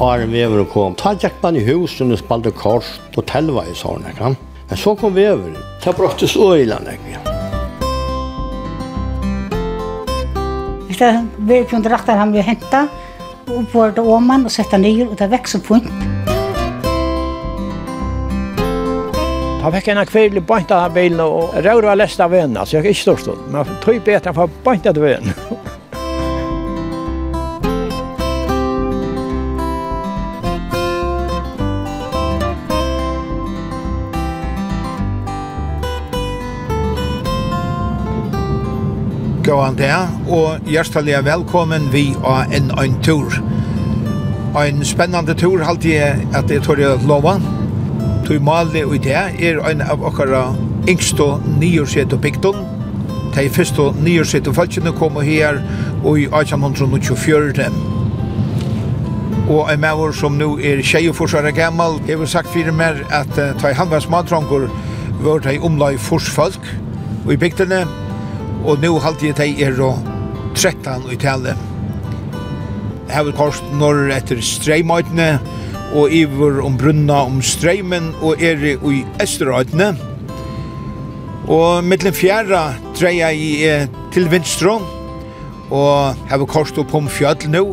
Arjen Vever kom. Ta gikk man i husen og spalte kors og telva i sånne. Ja. Men så kom Vever. Ta brottes øyland, ikke? Det vi kun draktar han vi henta, oppvård og åman og sette nyer, og det vekser på Han fikk en kveldig bant av bilen og røyre var lest av vennen, så jeg ikke stod stod. Men tog bedre for bant av vennen. gåan det, og hjertelig velkommen vi av en en tur. En spennende tur halte jeg at jeg tør jeg lova. Tui Mali og det er en av okkara yngste nyårsett og bygdom. De første nyårsett og falskene kom her og i 1824. Og en maver som nu er tjejeforsare gammal, jeg vil sagt fyrir mer at uh, ta i handværs madrangur vart ei omlai forsfolk og i bygdene og nu halte jeg teg er og 13 i tale. Jeg har korst norr etter streimøytene, og iver om brunna om streimen, og er i esterøytene. Og mittlen fjæra dreia jeg til vinstro, og har var opp om fjall nå.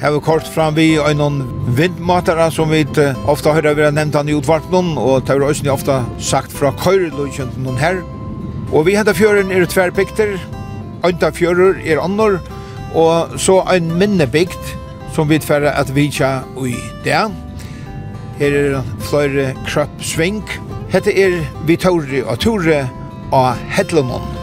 Hava kort fram vi einon vindmatara som vi ofta hører vi har nevnt han i utvarpnum, og det er ofta sagt fra køyrelodkjenten her. Og vi henda fjøren er tverbygter, andre fjører er annor, og så en minnebygd som vi tverre at vi tja ui det. Her er fløyre kroppsvink. Hette er vi tåre og tåre av Hedlundon.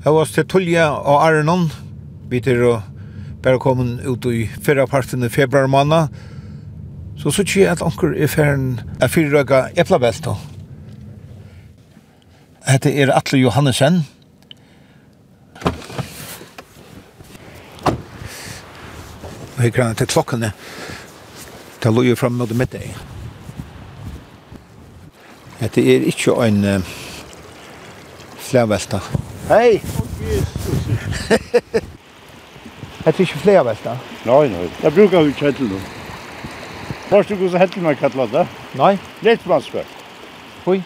Jeg var til Tullia og Arnon. Vi til å bare komme ut i fyrre parten i februar måned. Så så ikke jeg at anker er ferien er fyrrøyga eplabelt. Hette er Atle Johannesen. Og jeg grann til klokkene. Det lå jo frem mot middag. Hette er ikke en uh, flervelta. Hette Hei! Hette du ikke flere? Nei, nei. Jeg bruker jo kjettel nå. Først du hvordan hettel meg kattlet det? Nei. Lettmannsvelt. Oi.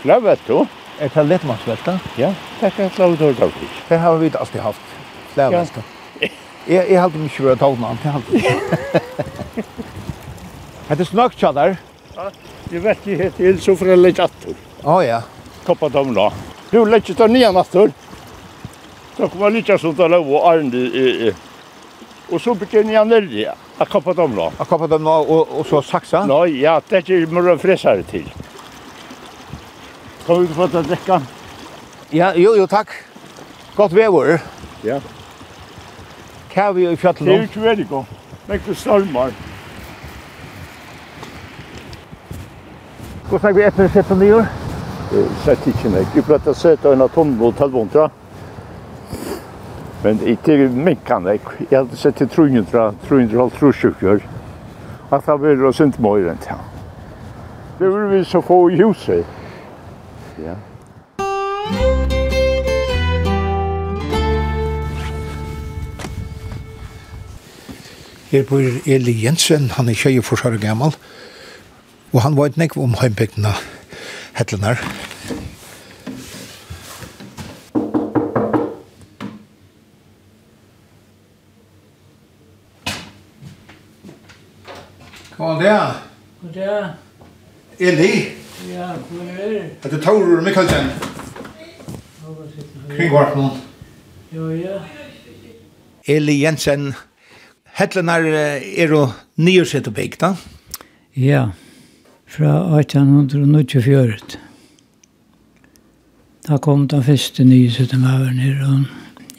Flere vet du? Er det lettmannsvelt da? Ja, det er et lavt hørt av tid. Det har vi alltid haft. Flere velta. Jeg, jeg halte mye ved å ta den an, jeg det Hette snakk, Tjadar? Ja, jeg vet ikke, jeg heter så for jeg legge atter. Å ja. Toppa dem da. Du legger til nye atter. Så kom jeg litt sånn til å lave Arne. Og så begynner jeg nedi. Jeg kappet dem nå. Jeg kappet dem nå, og, og så saksa? Nei, ja, det er ikke mye fresere til. Kan vi få til å drikke? Ja, jo, jo, takk. Godt vevor. Ja. Hva vi i fjallet nå? Det er jo ikke veldig godt. Men ikke stormer. Hvordan er vi etter å sette nye år? Sett ikke meg. Vi pleier å sette en av tonnen og telvåntra. Ja. Men det är minkande. Jeg hade sett till 300, 300 trosjukor. Att han vill oss inte mer än det. Det vill vi så få i huset. Ja. Her bor Eli Jensen, han er 24 år gammel, og han var et nekv om heimbygdene, hettlenar. Góðan dag. God dag. Eli. Ja, god er. Er du Taurur Mikkelsen? Kring vart nå. Jo, ja. Eli Jensen. Hettlenar er jo nyårsett og bygd, da? Ja, fra 1894. Da kom den første nyårsett og maveren her.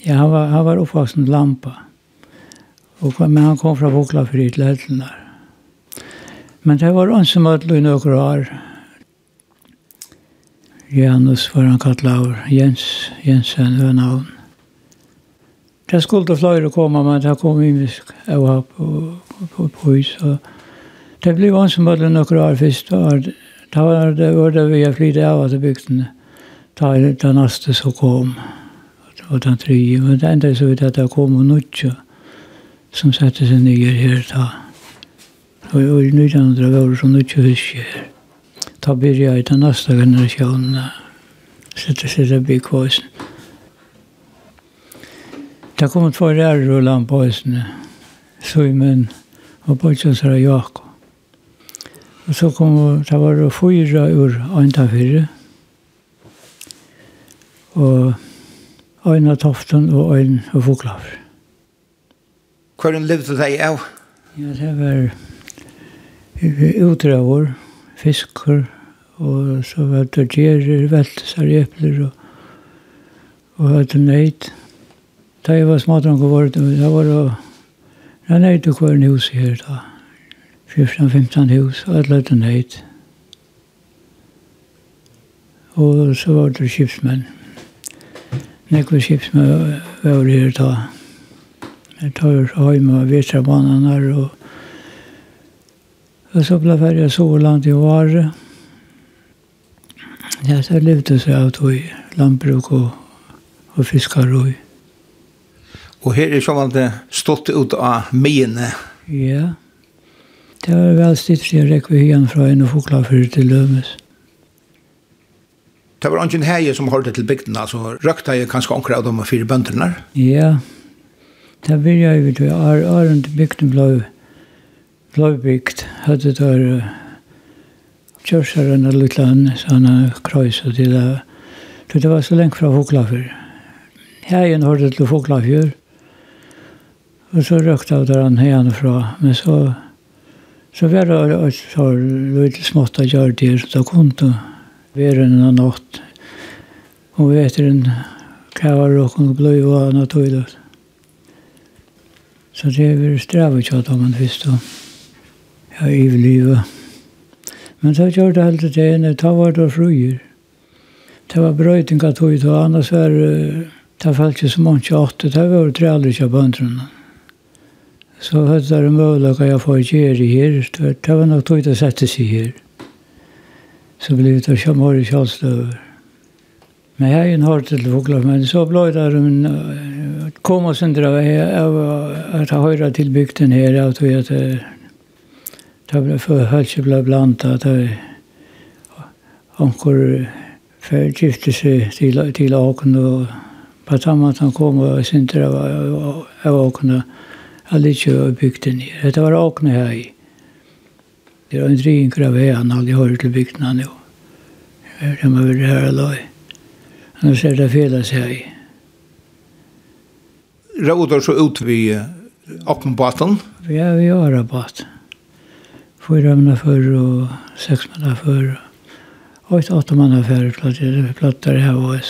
Ja, han var, han var oppvaksen lampa. Og, men han kom fra Voklafri til Hettlenar. Men det var ensamhet i noen år. Janus var han kallet av Jens, Jensen Hønavn. Det skulle flere komme, men det kom i av på, på, på hus. Og det blev ensamhet i några år først. Da var det var det vi har flyttet av til bygdene. Da er det neste som kom. Og den tredje. Men det enda så vidt at det kom og nødtjø som sette seg nye her da. Og i 1900 var det så mye husk her. Da blir jeg til neste generasjon sitte sitte bygg på høysen. Det kom två rærer og land på høysen. Søymen og Bøtjonsra Jakob. Og så kom det var fyra ur anta fyrre. Og en av toften og en av foklaver. Hvordan levde du deg av? Ja, det var utdrager, fisker, og så var det gjerer, veltesar, epler og, og hadde nøyt. Da jeg var smadrang og var det, da var det, da nøyt og hver hus her da. 14-15 hus, og alle hadde nøyt. Og så var det skipsmenn. Nekve skipsmenn var her da. Jeg tar jo så høy med vetserbanen her og Og så ble jeg så langt i året. Ja, så levde jeg av tog landbruk og, og fiskar Og Og her er sånn at det stått ut av mine. Ja. Det var vel stilt rekke igjen fra en og fokla foklafyr til Lømes. Det var ikke en heie som hørte til bygden, altså røkta jeg kanskje anker av de fire bønderne? Ja, det var jeg vidt vi. Arend bygden ble Blåbygd hadde der kjørsaren og litt land, sånne kreis og til det. Så det var så lengt fra Foklafjør. Heien hørte til Foklafjør, og så røkte jeg der han heien fra. Men så, så var det så litt smått å gjøre det, så da kom det veren og natt. Og vet du, hva var det kunne bli jo av naturlig. Så det er strevet ikke at man visste om ja, i livet. Men så gjør det hele tiden, det var det fruer. Det var brøyting av tog, og annars var det faktisk som ikke åtte, det var tre aldri ikke bøndrene. Så hadde det mulig at jeg får gjøre her, det var nok tog å sette seg her. Så ble det ikke mer kjølstøver. Men jeg har en hård til fogler, men så ble det en kom og sindre av at jeg høyre til bygden her, at vi hadde det ble for helse ble blanda, det anker for gifte seg til, til åken, og på samme at han kom og synte av, av åkene, alle ikke var bygd ned. Dette var åkene her i. Det var en drinker av veien, alle hører til bygdene nå. Det må være her aløy. Nå ser det fela seg i. Råder så ut vi åkenbaten? Ja, vi har rabatten fyra manna för och sex manna för Och ett åtta manna förr plattade plattade det här var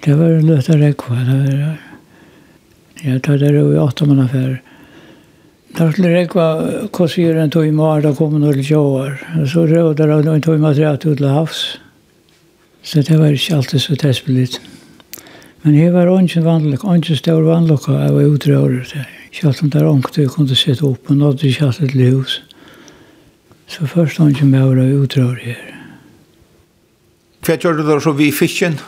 Det var en löta räckva. Det var, jag tar det och åtta manna för Där skulle räckva kosyr en tog i mar, då kom några tjåar. Så rådde det en tog i material till havs. Så det var inte alltid så testbeligt. Mm. Men her var ungen vanlig, ungen stor vanlig var utrøret. Kjalt om det der ångte jeg kunne sitte opp og nådde kjalt et hus. Så først ungen med å være utrøret her. Hva gjør du da så vi fisken?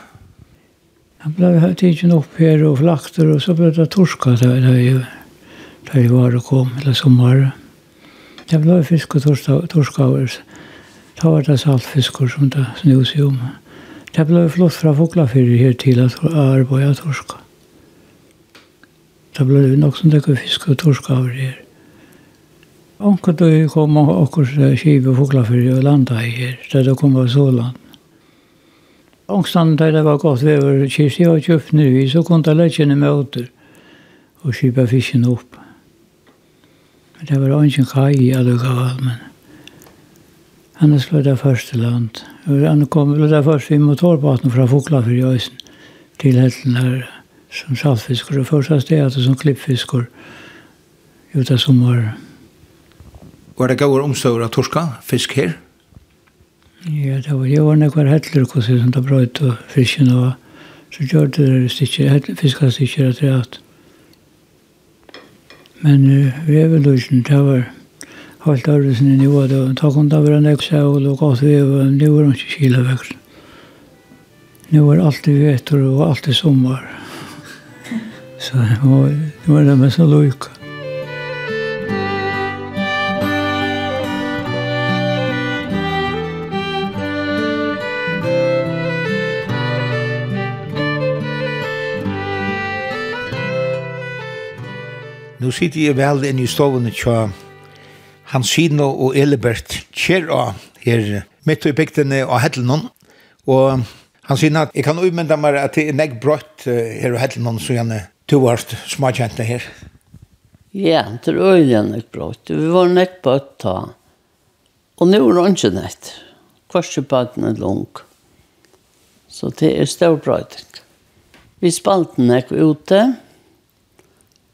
Han ble tidsen opp her og flakter, og så ble det torska da jeg, da jeg var og kom, eller sommer. Det ble fisk og torska, torska, Da var det saltfiskur som det snus i om. Det ble flott fra Foklafyrir her til at arbeid av torska. Det ble nok som det fisk og torska over her. Anker då kom og akkurs kiv og Foklafyrir og landa her, da det kom av Såland. Ångstan da det var godt vever kirsti og kjøpt nu så kom det lekkene med åter og kipa fisken opp. Men det var ikke kaj i alle gav, men Han Annars var det første land. Han kom vel der først i motorbaten fra Foklafyr i Øysen til helten her som saltfisker og først første stedet som klippfisker ut av sommer. Var det gauer omstøver av torska, fisk her? Ja, det var jo en ekvar hettler kossi som det brøyt og fisken og så gjør det der stikker, fiskastikker etter at. Men uh, vi er vel løsning, det var... Halt örsen i nivå då. Ta kom det var en eksa og gott vi og nu var de ikke kila vekk. Nu var alltid vetor og alltid sommar. Så og, det var det med så lojka. Nu sitter jeg vel inne i stovene tja Hansino og Elibert Kjera her midt i bygdene av Hedlenon. Og Hansino, jeg kan umynda meg at det er nek brøtt her av Hedlenon, så gjerne to varst smakjentene her. Ja, det er øyne nek brøtt. Vi var nek brøtt ta. Og nå er det ikke nett. baden er lang. Så det er stor brøtt. Vi spalte nek ute.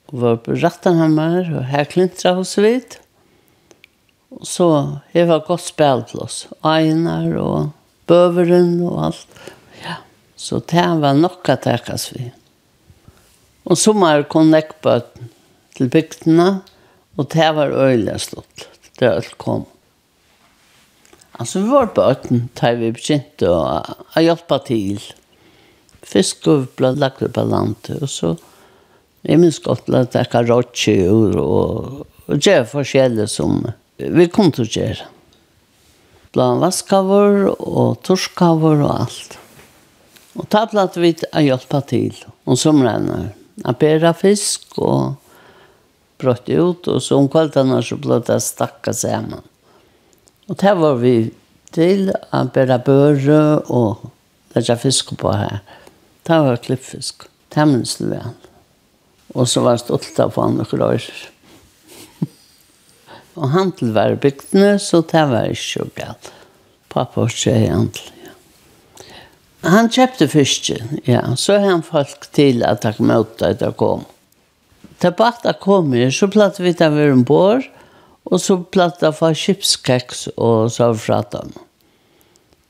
Og var på Rattenhammer og her klintra hos vidt så det var godt spill til oss. Einar og bøveren og alt. Ja, så det var nok at det kan vi. Og sommer kom nekkbøten til bygdene, og det var øyelig slått. Det alt kom. Altså, vi var bøten da vi begynte å, å hjelpe til. Fisk og ble lagt på landet, og så Jeg minns godt at jeg kan rådse ur og, og gjøre forskjellige som vi kom til å gjøre. Blant vaskavur og torskavur og alt. Og ta blant vi å hjelpe til om somrene. A bæra fisk og brøtt ut, og så om kveldene så ble det stakka sammen. Og det var vi til å bære børe og legge fisk på her. Det var klippfisk. Det minns det vel. Og så var det stolt av han og røyre og handel var bygdene, så det var ikke så galt. Pappa var ikke handel, ja. Han kjøpte fiske, ja. Så har han folk til at han møtte at han kom. Da bakta kom jeg, så platt vi da vi var ombord, og så platt da for kipskeks og sovfratan.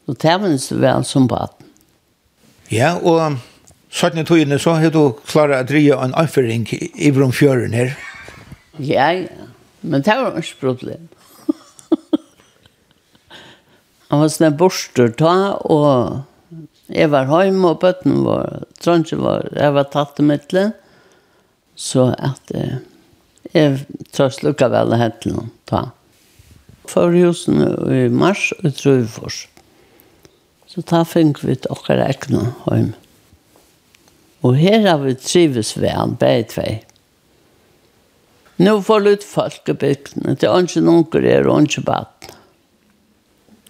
Og det var det vel som baden. Ja, og sånn i togene så har du klart å dreie en anføring i Bromfjøren her. Ja, ja. Men det var ikke problem. Han var sånn borster ta, og jeg var hjemme, og bøtten var, trønnsje var, jeg var tatt i midtelen, så at eh, jeg tror jeg lukket vel det hette noen ta. For husen i mars, og tror vi først. Så ta fikk vi til åker ekne hjemme. Og her har vi trives ved han, begge tvei. Nå får du ut folk i bygdene. Det är inte någon er och inte vatten.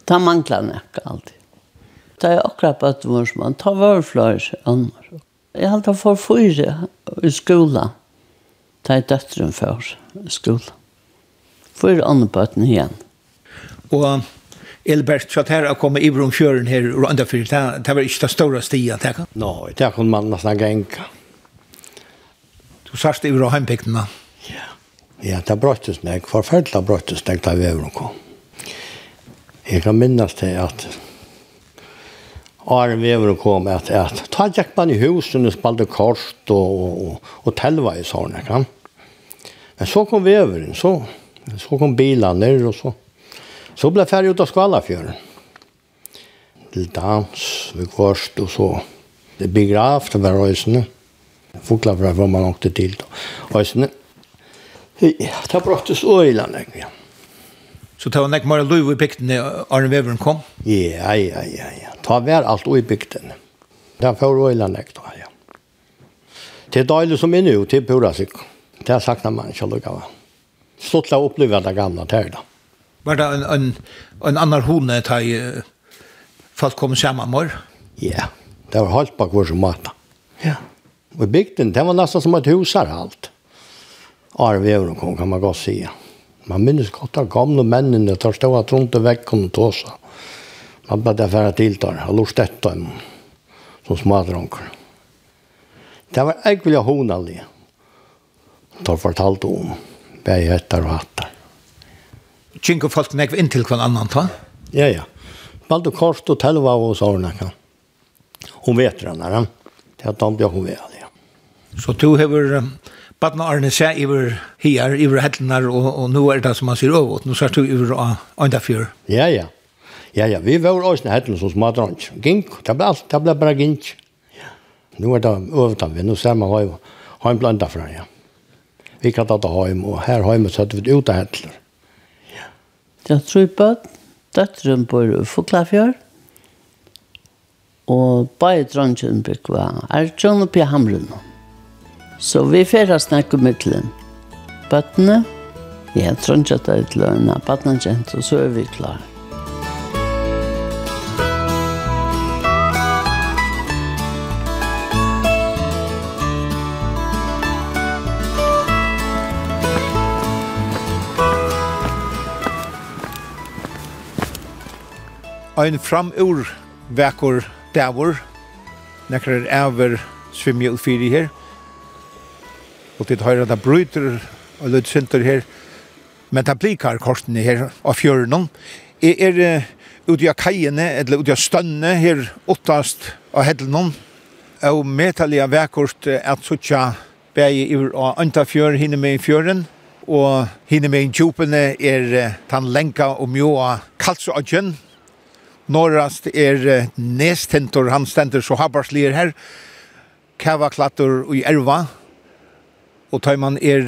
Ta manglar näka alltid. Det er akkurat på ett vårsman. flere vörflöjs Jeg har hade för fyra i skolen. Det er døtteren før i skolen. skolan. Fyra andra bötten igjen. Og Elbert, så att her har kommit i Bromfjören her og andre fyrt, Det var ikke det store stiet, det kan? Nej, det kan man nesten gänka. Du sørste i Bromfjören. Ja, det brøttes meg, Forfølgelig brøttes meg da veveren kom. Jeg kan minnes til at Arne Veveren kom at, at ta gikk man i husen og spalte kort og, og, og telva i sånne, kan. Men så kom Veveren, så, så kom bilene og så, så ble jeg ferdig ut av Skvalafjøren. Til dans, vi kvarst og så. Det begravde var røysene. Fokla fra hvor man åkte til. Røysene. Ja, det brottes øyla nek, ja. Så det var nek mer lov i bygden Arne Weberen kom? Ja, ja, ja, ja. Ta vær alt i bygden. Det får øyla nek da, ja. Det er døylig som inne det er pura sik. Det er sakna man ikke lukka, va. Slutt la oppleva det gamla der da. Var det en, en, en annan hone ta i folk kom saman mor? Ja, det var halvt bak vår som mata. Ja. Og bygden, det var nesten som et hus her alt. Ja arvever kom, kan man godt si. Man minnes godt av gamle mennene, tar stå at rundt og vekk kunne tåse. Man bare det færre tiltar, og lort dette dem, som smadronker. Det var egentlig honallig, Da fortalte om, bare etter og hatter. Kjenker folk nek inntil hver annan, ta? Ja, ja. Baldur kort og Telva og sånne, kan. Hun vet det, ja. Det er at hun vet, ja. Så du har Badna Arne seg iver her, iver hettlenar, og, og nå er det som man sier over, nå sier du iver enda fyr. Ja, ja. Ja, ja, vi var også hettlenar som smadransk. Gink, det ble, alt, det ble bare gink. Nu er det øvet vi, nu ser man høy, høy blanda fra, ja. Vi kan ta det høy, og her høy, så hadde vi ut av hettlenar. Ja. Det er tru døtteren bor i Foklafjør, og bare dronjen bygg var Arjun oppi Hamrun. Ja. Så vi færa snakka mittlen. Bøttene, jeg tror ikke at det er til løgn, bøttene kjent, og så er vi klare. Ein framur vekur dævur, nekrar er over svimjulfyrir her, og det høyre det bryter og lød synter her, men det blir kar korsene her av fjøren. Er, er uh, ute av kajene, eller ute av stønne her åttast av hedlen, og metallia vekkort at suttja bæg i andre fjør hinne med i fjøren, og hinne med i djupene er uh, tan lenka og mjåa kalsøadjen, Norrast er nestentor, han stender så habarslir her, kava klatter og i erva, Og tar man er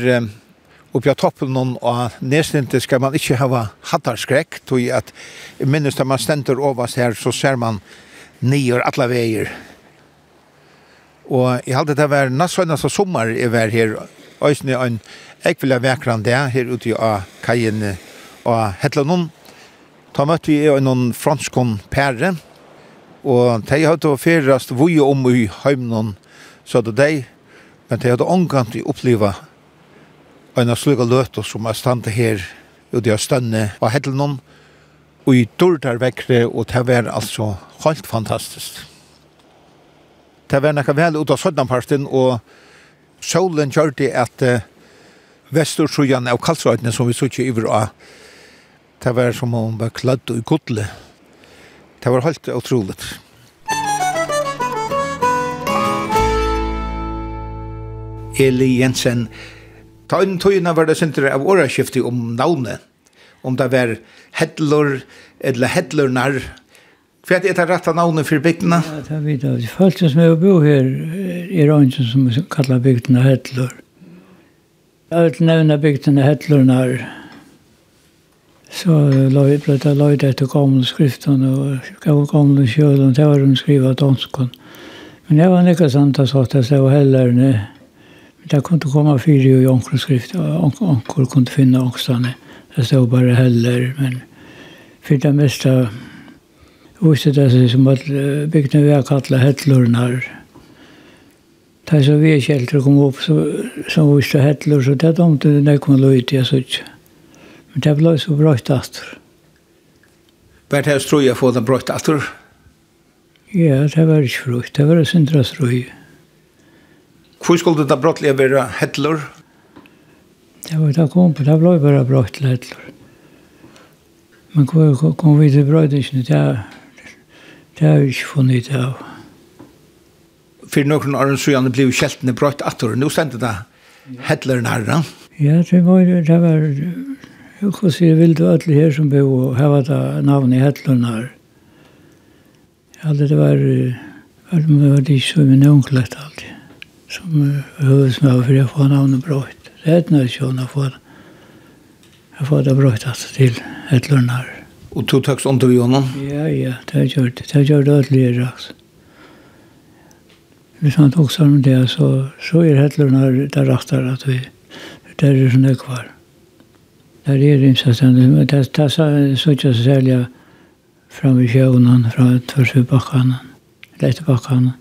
oppe av toppen noen av nedsninte skal man ikke hava hattarskrekk, tog at minnes da man stender over her, så ser man nyer alle veier. Og jeg halte det var nesten så sommer jeg var her, øyne en ekvile vekran der, her ute av kajen av Hetlandon. Da møtte vi noen franskon pære, og de hadde fyrast vuje om i heimnon, så det de Men det hadde omgant vi oppleva en av slugga løter som er stande her og de har stønne av Hedlenon og i dårdar vekkre og det var altså helt fantastisk. Det var nekka vel ut av Sødnamparten og solen gjør det at uh, Vestorsjøen av Kalsrøytene som vi så ikke iver av det var som om var kladd og i godle. Det var helt utroligt. Eli Jensen. Ta inn tøyene var det sinter av åraskiftet om navnet. Om det var Hedlor, eller Hedlornar. Hva er det rette navnet for bygdene? Ja, det vet jeg. Folk som er bo her, er ikke som kallar bygdene Hedlor. Jeg vil nevne bygdene Hedlornar. Så la vi ble det løyde etter gamle skriften og gamle kjølen, det var de skrivet danskene. Men jeg var ikke sant at jeg sa at jeg var hellerne. Det kunde komma fyra i onkel skrift onkelskrift. Onkel kunde finna också. Det stod bara heller. Men för det mesta visste det sig som att bygden vi har kallat hellorna. Det som vi kälter kom upp så, som visste hellor. Så det omtog det när man låg ut. Jag såg Men det blev så bröjt aftur. Vart helst tror jag få det bröjt aftur? Ja, det var ikke frukt. Det var en syndra strøy. Hvor skulle det brottlige være hettler? Det var da kom på, det ble bare brottlige hettler. Men hvor kom vi til brottlige, det, det har vi ikke funnet av. For noen år siden ble kjeltene brott atter, nå stendte det hettler nærmere. Ja, det var, det var, hva sier vil du alle her som bo, og her var det navn i hettler nærre. Ja, det var, det var, det var, det var, det var, det var, det var, det var, det var, det var, det var, det var, det var, det det det det det det det det det som huvudsnöv för jag får namnet bröjt. Räddna är tjona för jag får det bröjt alltså till ett lörnar. Ja, ja, det gör det. Det gör det ödligare också. Vi sant också om det så, så är hettlorna der rattar att vi där är sådana kvar. Så men det så så sälja fram i sjöunan från tvärs vid backarna. Backarna.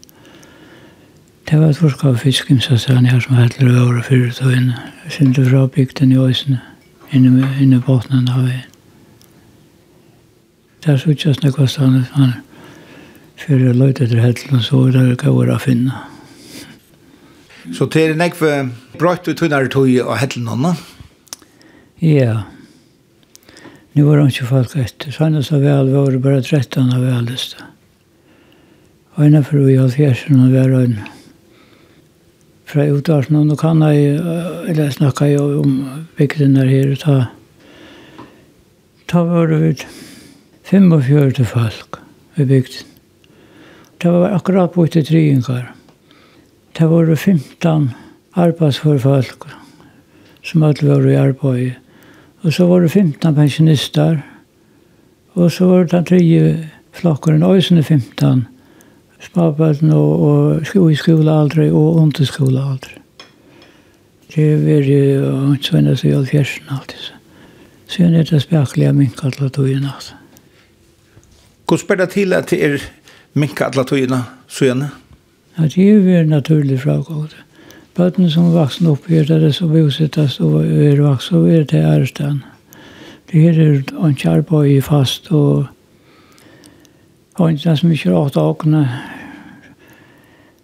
Det var et forsk av fisken, så sa han her som hatt løver og fyrir tøyene. Sindte fra bygden i øysene, inne, inne båtnen av veien. Der så ikke snakk var stedet, han fyrir løyte etter hettelen, så var det gav å finne. Så det er nekve brøyt og tøynare tog av hettelen henne? Ja. Nu var det ikke folk etter. Sannes av vel var det bare 13 av veleste. Og innenfor vi halvfjersen var det fra utvarsen, og nå kan jeg, eller jeg snakka jo om bygden der her, ta, ta var det ut 45 folk i bygden. Det var akkurat på etter tryengar. Det var 15 arbeidsforfolk som alle var i arbeid. Og så var det 15 pensjonister, og så var det den tredje flokkeren, og så 15 småbøtten og, og sko i skolealdre og under skolealdre. Det er veldig at uh, til fjersen alltid. Så jeg er det spekkelige minka alle togene. Hvordan spør det til at det er minka alle togene, Sjøne? Ja, det er veldig naturlig fra fragående. Bøtten som er vaksen opp her, det er så bosettast og er vaksen, og er til ærestand. Det her er en kjærpøy fast og har inte så mycket åt åkna.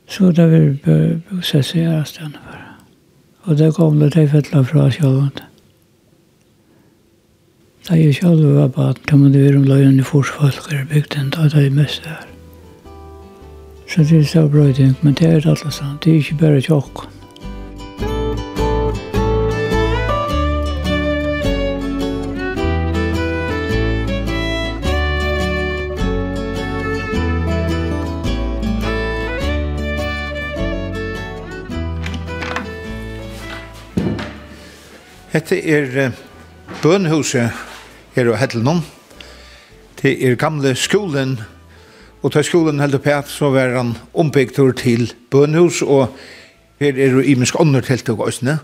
Så det vill processeras den för. Och det kom det till fettla från själva. Det är ju själva var på att kan man det vara om löjan i forsfalkar i bygden. Det är mest där. Så det är så bra ting, men det är allt sant. Det är inte bara tjocken. Hette er bønhuset her og Hedlund. Det er gamle skolen, og til skolen held opp her, så var han ombygd til bønhus, og her er jo imensk til òsne.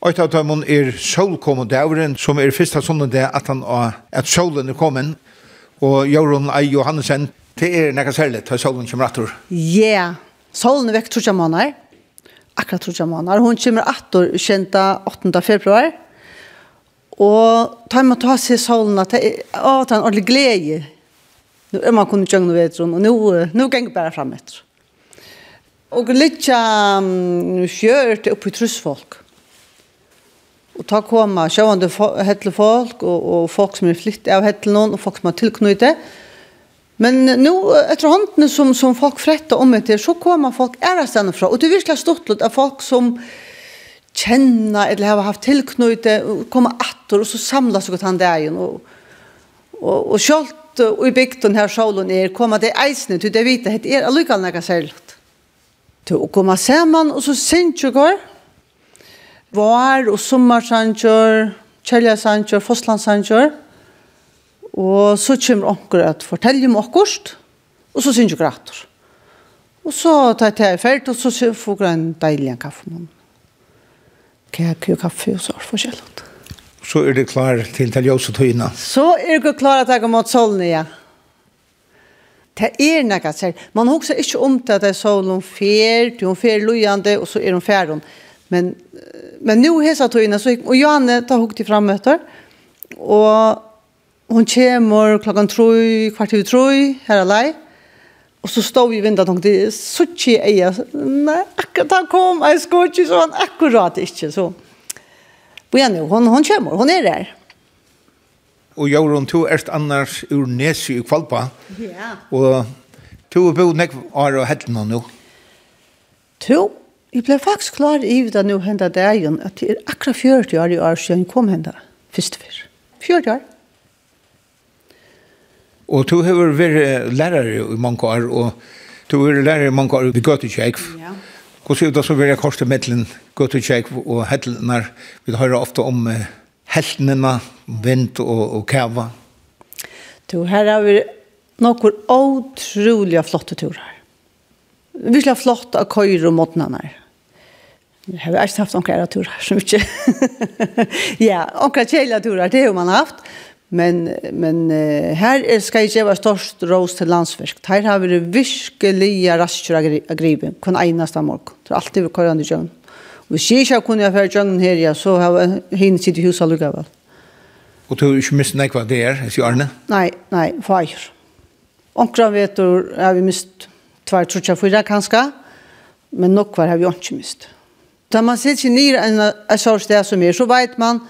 Og av dem er solkommet solkommodauren, som er første sånn det at, han, at solen er kommet, og Jørgen Ei Johansen, det er nekka særlig til solen kommer atter. Ja, yeah. solen er vekk tusen måneder, akkurat tror jeg måneder. Hun kommer 8 år, 8. februar. Og tar man ta seg solen at det er en ordentlig glede. Nå er man kunnet gjøre vet hun, og nå, nå går det bare frem etter. Og litt um, fjør til oppe i trusfolk. Og ta koma sjående hettelig folk, og, og folk som er flyttet av hettelig noen, og folk som har tilknyttet. Men nu efter handen som som folk frätta om det så kommer folk ära sen fra och det virkar stortlut av folk som känner eller har haft tillknyte komma att och så samlas och han där ju och och och skolt och i bygden här sjålen är komma det eisne till det vita det er, allukal några särskilt. Till och komma samman och så synchukor var och sommarsanchor, källarsanchor, fostlandsanchor. Og så kommer onker at fortelle om okkurst, og så synes jeg gratter. Og så tar jeg til ferd, og så får jeg en deilig kaffe med henne. Kjøk og kaffe, og så er det forskjellig. Så er du klar til til ljøs og Tøyna? Så er du klar til å ta mot solen, ja. Det er nekka ser. Man husker ikke om til at det er solen fer, til hun fer lojande, og så er hun fer. Men, men nå hesa tøyene, så, og Johanne tar hukk til frammøter, og Hon kommer klokkan troi, kvart i troi, her alai. Og så stod vi i vindet og tenkte, så ikke jeg, nei, akkurat han kom, jeg skal ikke, så han akkurat ikke, så. Og igjen, hon, hon kommer, hon er der. Og Jorun, du er annars ur Nesi i Kvalpa. Ja. Og du er bodd nekv år og hettene nå. Du, jeg ble faktisk klar i det nå hendet dagen, at det er akkurat 40 år i år siden jeg kom hendet, først og først. 40 år. Og du har vært lærere i mange år, og du har vært lærere i mange år ved Gøtekjekv. Ja. Hvordan er det så vært korset mellom Gøtekjekv og Hedlene? Vi hører ofte om uh, heltene, vind og, og kæva. Du, her har vi noen utrolig flotte turer. Virkelig flott av køyre og måtene her. Jeg har ikke haft noen turer, så mye. ja, noen kjære turer, det har man haft. Men, men uh, her er, skal jeg gjøre størst rås til landsverk. Her har vi det virkelig raskjør av gripen, kun eneste morgen. Det er alltid vi kører andre døgn. Og hvis jeg ikke har kunnet gjøre døgn her, ja, så har hin sitt i huset lukket vel. Og du har ikke mistet noe hva det er, sier Arne? Nei, nei, feir. Omkran vet du, har vi mist tvær, tror jeg, fyra kanskje, men nok kvar har vi ikke mist. Da man sitter ikke nere en, en sånn sted som er, så vet man,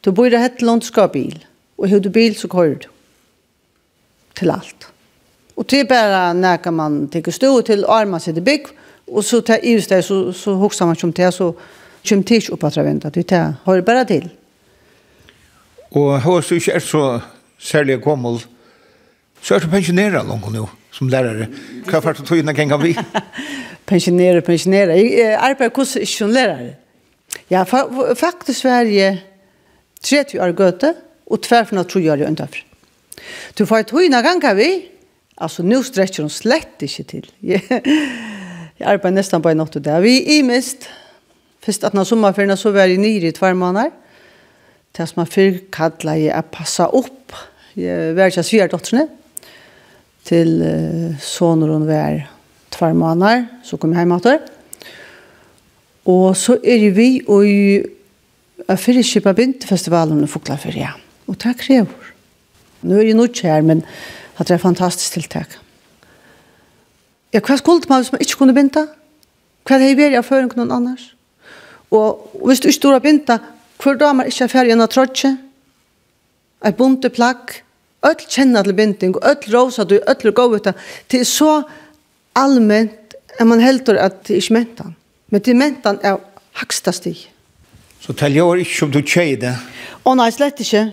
du bor i et landskap bil. Ja Og har du bil så kører du. Til alt. Og det er bare når man tenker stå til armen sitt i bygg, og så tar i det, så, så hokser man som det, så kommer det ikke opp at vente. Det tar, har det bare til. Og hos du ikke er så særlig gammel, så er du pensjoneret langt nå, som lærere. Hva er det du tog kan vi? pensjoneret, pensjoneret. Jeg arbeider hos ikke som lærere. Ja, har faktisk vært 30 år gøte, og tvärfna tror jag det inte för. Du får ett hojna ganga vi. Alltså nu sträcker hon slett inte till. jag arbetar nästan på en natt och där. Vi är mest. Först att när sommarferierna så var jag nere i två månader. Det som man förr kallade jag att passa upp. Jag var inte svärdotterne. Till uh, soner hon var två månader. Så kom jag hem åter. Och så er vi och jag förr i Kippa Bintfestivalen och Foklafyr, ja. Og det krever. Nå er jeg nødt her, men det er fantastisk tiltak. Ja, hva skulle man hvis man ikke kunne binta? Hva er det vi av føring noen annars? Og hvis du ikke står og binta, hvor da man ikke er ferdig enn å trotje, et bunte plagg, Øtl kjenner til binding, øtl rosa du, øtl gå ut uta, det er så allmänt at man heldur at det er ikke mentan. Men det er mentan er haksta stig. Så talja var ikke som du tjej det? Å nei, slett ikke.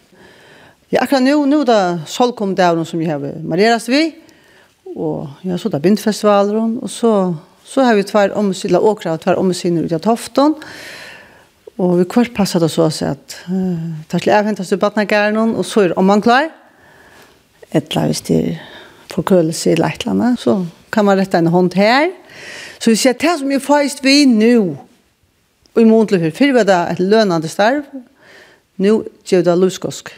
Ja, akkurat nu, nu da Solkom Dauron som jeg har marieras vi, og jeg har så da bindfestivaler, og så, så har vi tvær omsynla åkra og tvær omsynner ut av Tofton, og vi kvart passet oss også at uh, tar til avhentas til Batnagæren, og så er omman klar, etla hvis det forkølelse i leitlande, så kan man rette en hånd her. Så vi ser det som jeg faktisk vi nu, og i månedlig fyrir, fyrir var det et lønande starv, nu gjør det luskosk.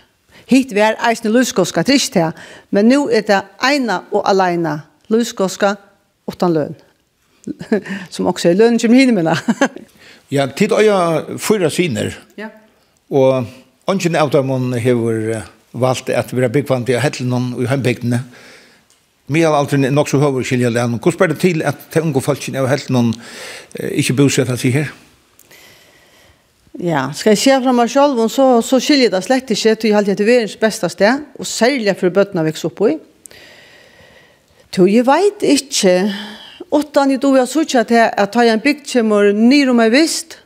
Hitt vi er eisne luskoska trist men nu er det eina og alene luskoska utan løn. Som også er løn som hinner mina. ja, tid og jeg fyra syner. Ja. Og ungen av dem hever valgt at vi er byggvand i Hettelnon og i Hømbygdene. Vi har alltid nok så høver skilja lenn. Hvordan spør det til at unge folkene av Hettelnon ikke bosetter seg her? Ja, skal jeg se fra meg selv, så, så skiljer det slett ikke til alt det verens beste sted, og særlig for bøttene vekst opp i. Så jeg vet ikke, åttan i dag jeg så ikke at jeg, at jeg en bygd kommer nyr om jeg visst,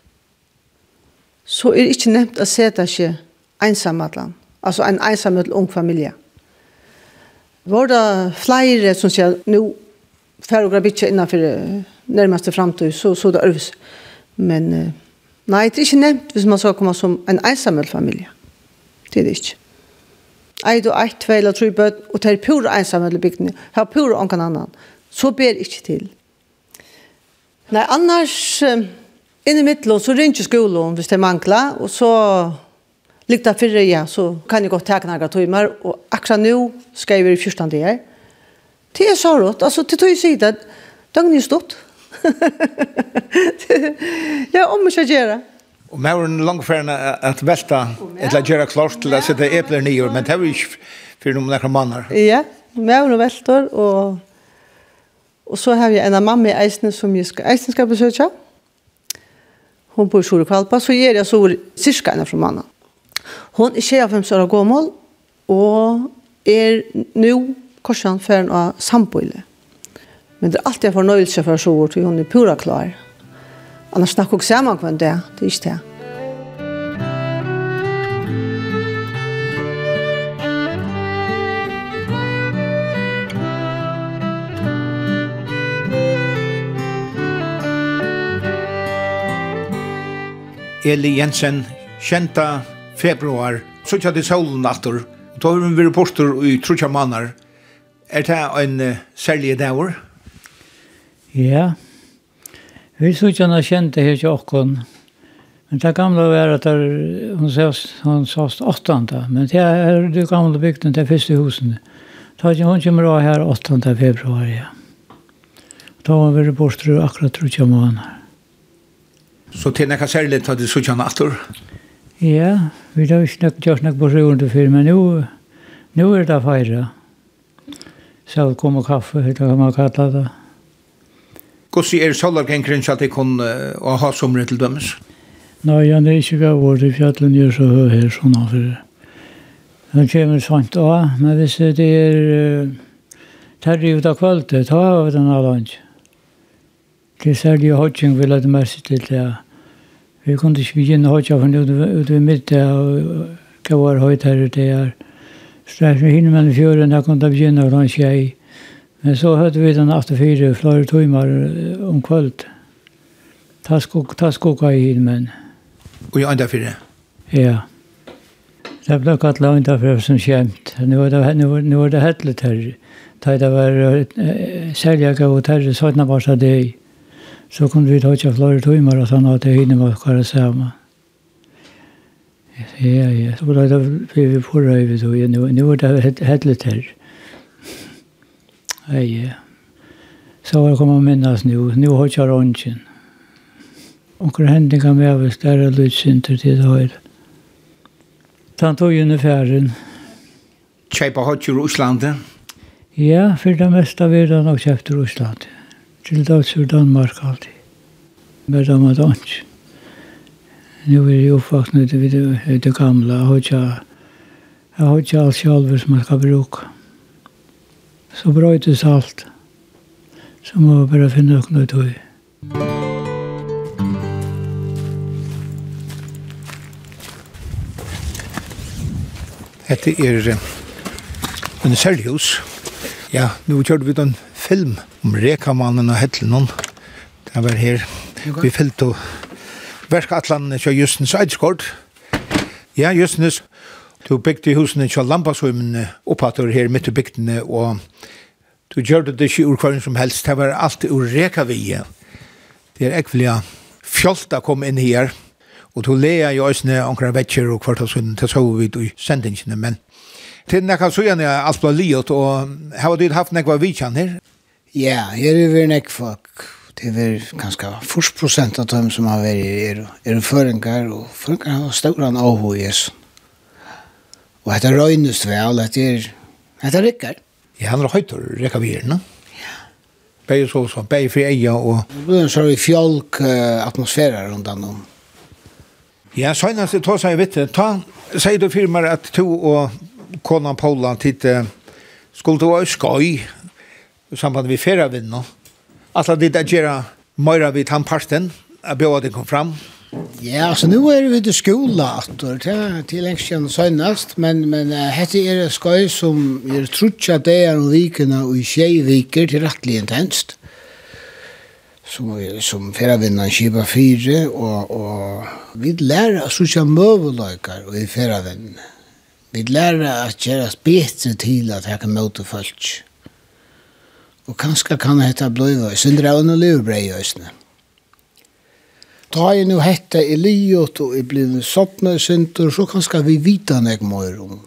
så er det ikke nevnt å se det ikke ensamhetland, altså en ensamhet ung familie. Var det flere som sier, nå færre og grabitje innenfor nærmeste fremtid, så, så det øves. Men... Uh, Nei, det er ikke nevnt hvis man skal komme som en ensamhet familie. Det er det ikke. Eid og eit, tvei eller tru bøtt, og det er pure ensamhet i bygdene, har pure ongan annan. Så ber ikke til. Nei, annars, inni middelen, så ringer skolen hvis det mangler, og så Likta fyrre, ja, så kan jeg godt teke några timmar, og akkurat nå skal jeg være i 14 her. Det er så rått, altså til tog sida, døgnet er stått. ja, om ikke gjøre. Og vi har en lang ferien at velta, eller gjøre klart til å sette epler nye, men det er jo ikke for noen nærmere manner. Ja, vi har noen velter, og, og så har vi en av mamma i Eisene som jeg skal, Eisene skal besøke. Hun bor i Sjore Kvalpa, så gjør jeg så cirka en fra mannen. Hon er 25 år gammel, og er nå korsen ferien av samboilet. Men det er alltid en fornøyelse for så vårt, hun er pura klar. Annars snakker vi sammen hver dag, det er ikke det. Eli Jensen, kjenta februar, så tja det solen natter, og tar vi en reporter i trutja manar. Er det en uh, særlig dagur? Ja. Vi så ikke han kjente her til åkken. Men det gamle var at der, hun sa hun sa åttende. Men det er det gamle bygden, til første husen. Da hun kommer av her 8. februar, ja. Da var vi bort akkurat trutja måneder. Så til nekka særlig tar du sutja natur? Ja, vi har ikke nok gjort nok på sjøen til fyr, men nå, nå er det feira. Så kommer kaffe, det kan man kalla det. Hvordan er solargenkren så at jeg kan uh, ha sommer til dømes? Nei, han er ikke gav vår i fjallen gjør så høy her sånn av det. Han kommer sant av, men hvis det er uh, terri ut av kvalitet, ta av den alle andre. Det er særlig hodging vil ha det mest til det. Vi kunne ikke begynne hodgjeng for noe ut ved middag og hva var høyt her det er. Så det er så hinner man i fjøren, jeg kunne begynne å rannsje i Men så hørte vi den 84 flere timer om kvöld. Ta skog, ta skog i hinn, men... Og i andre fire? Ja. Det ble kattla andre fire som kjemt. Nå var det, nu, nu var det hettelig her. Da det var uh, seljaga og terre sånne bare sa det Så kunne vi ta ikke flere timer og sånn at det hinne hva det sammen. Ja, ja. Så ble det vi forrøyvet og nå var det hettelig her. Ja ja. Så var det kommet minnes nå. Nå har jeg röntgen. Og hva hendte kan vi även ställa lutsinter til det här. Han tog inn i ungefären. Köpa hatt i Ryssland? Ja, for det meste mesta vill han också efter Ryssland. Till dags ur Danmark alltid. Men de har inte. Nu är det uppvaktna vid det gamle. Jeg har ikke alt selv som man ska bruka så brøytes alt. Så må vi bare finne noe ut. Hette er en særhus. Ja, nu kjørte vi den film om rekamannen og hettelen. Det var her. Vi fyllte og verka atlan Justens Eidskort. Ja, Justens Du bygde husene til Lampasvømmen oppater her midt i bygdene, og du gjør det ikke ur hver som helst. Det var alt ur rekavie. Det er ekvelige fjolt å komme inn her, og du leia jo øsne omkring vekker og kvartalsvømmen til så vidt i sendingene, men til nekka søgjene er alt ble liot, og har du haft nekva vidtjen her? Ja, her er vi nekva folk. Det er ganske 40 prosent av dem som har vært er, er føringar, og føringar har større enn avhå i Og dette røynes vel, dette er, dette rikker. Ja, han er høytor, rekker vi Ja. Begge så, så, begge fri eia og... Det blir en sånn fjolk atmosfære rundt han om. Ja, søgnast, ta seg vitt, ta, sier du firmer at to og konan Paula titt, skulle du være skoj, i samband med ferievinnen, at det er gera møyre vidt han parten, at bjøret kom fram, Ja, så nu är vi till skola åter till till engelskan senast, men men hette är det skoj som är trutcha där och vikerna och i tjej viker till rättlig intenst. Som som förra vinnan skipa fyra och och vi lär oss så möbelökar och i förra vinnan. Vi lär att göra bättre till att jag kan möta folk. Och kanske kan det heta blöva, syndra och lövbrej just ta i nu hette Eliot og i blivne soppne synder, så kan skal vi vita nek mer om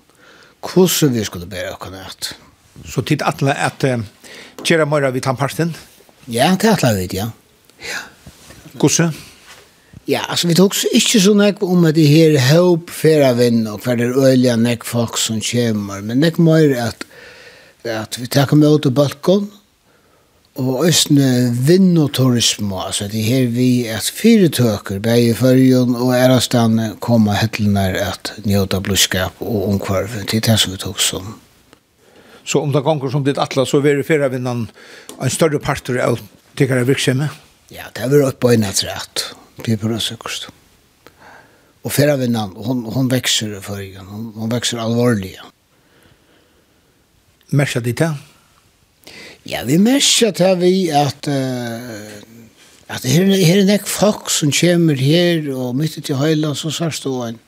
hvordan vi skulle bære okken nært. Så tid atle at uh, kjera mora vi parsten? Ja, det atle vi, ja. ja. Hvordan? Ja, altså vi tok ikke så nek om at det her håp færa vinn og hver er øyla nek folk som kommer, men nek mer at, at vi tar med ut av balkon, og østene vinnoturisme, altså det her vi at fire tøker, bare i førjen og ærastane kommer hettelene at njøte blodskap og omkvarv, det er det som vi tok som. Så om det ganger som ditt atlas, så vil det fire vinnan en større parter av tikkere virksomhet? Ja, det vil oppe og innat rett, det er på det sikkert. Og fire vinnan, hon, hon vekser i førjen, hon, hon vekser alvorlig. Merker ditt det? Ja? Ja, vi merker til vi at uh, at her, her er nek folk som kommer her og midt til høyla, så sørst du en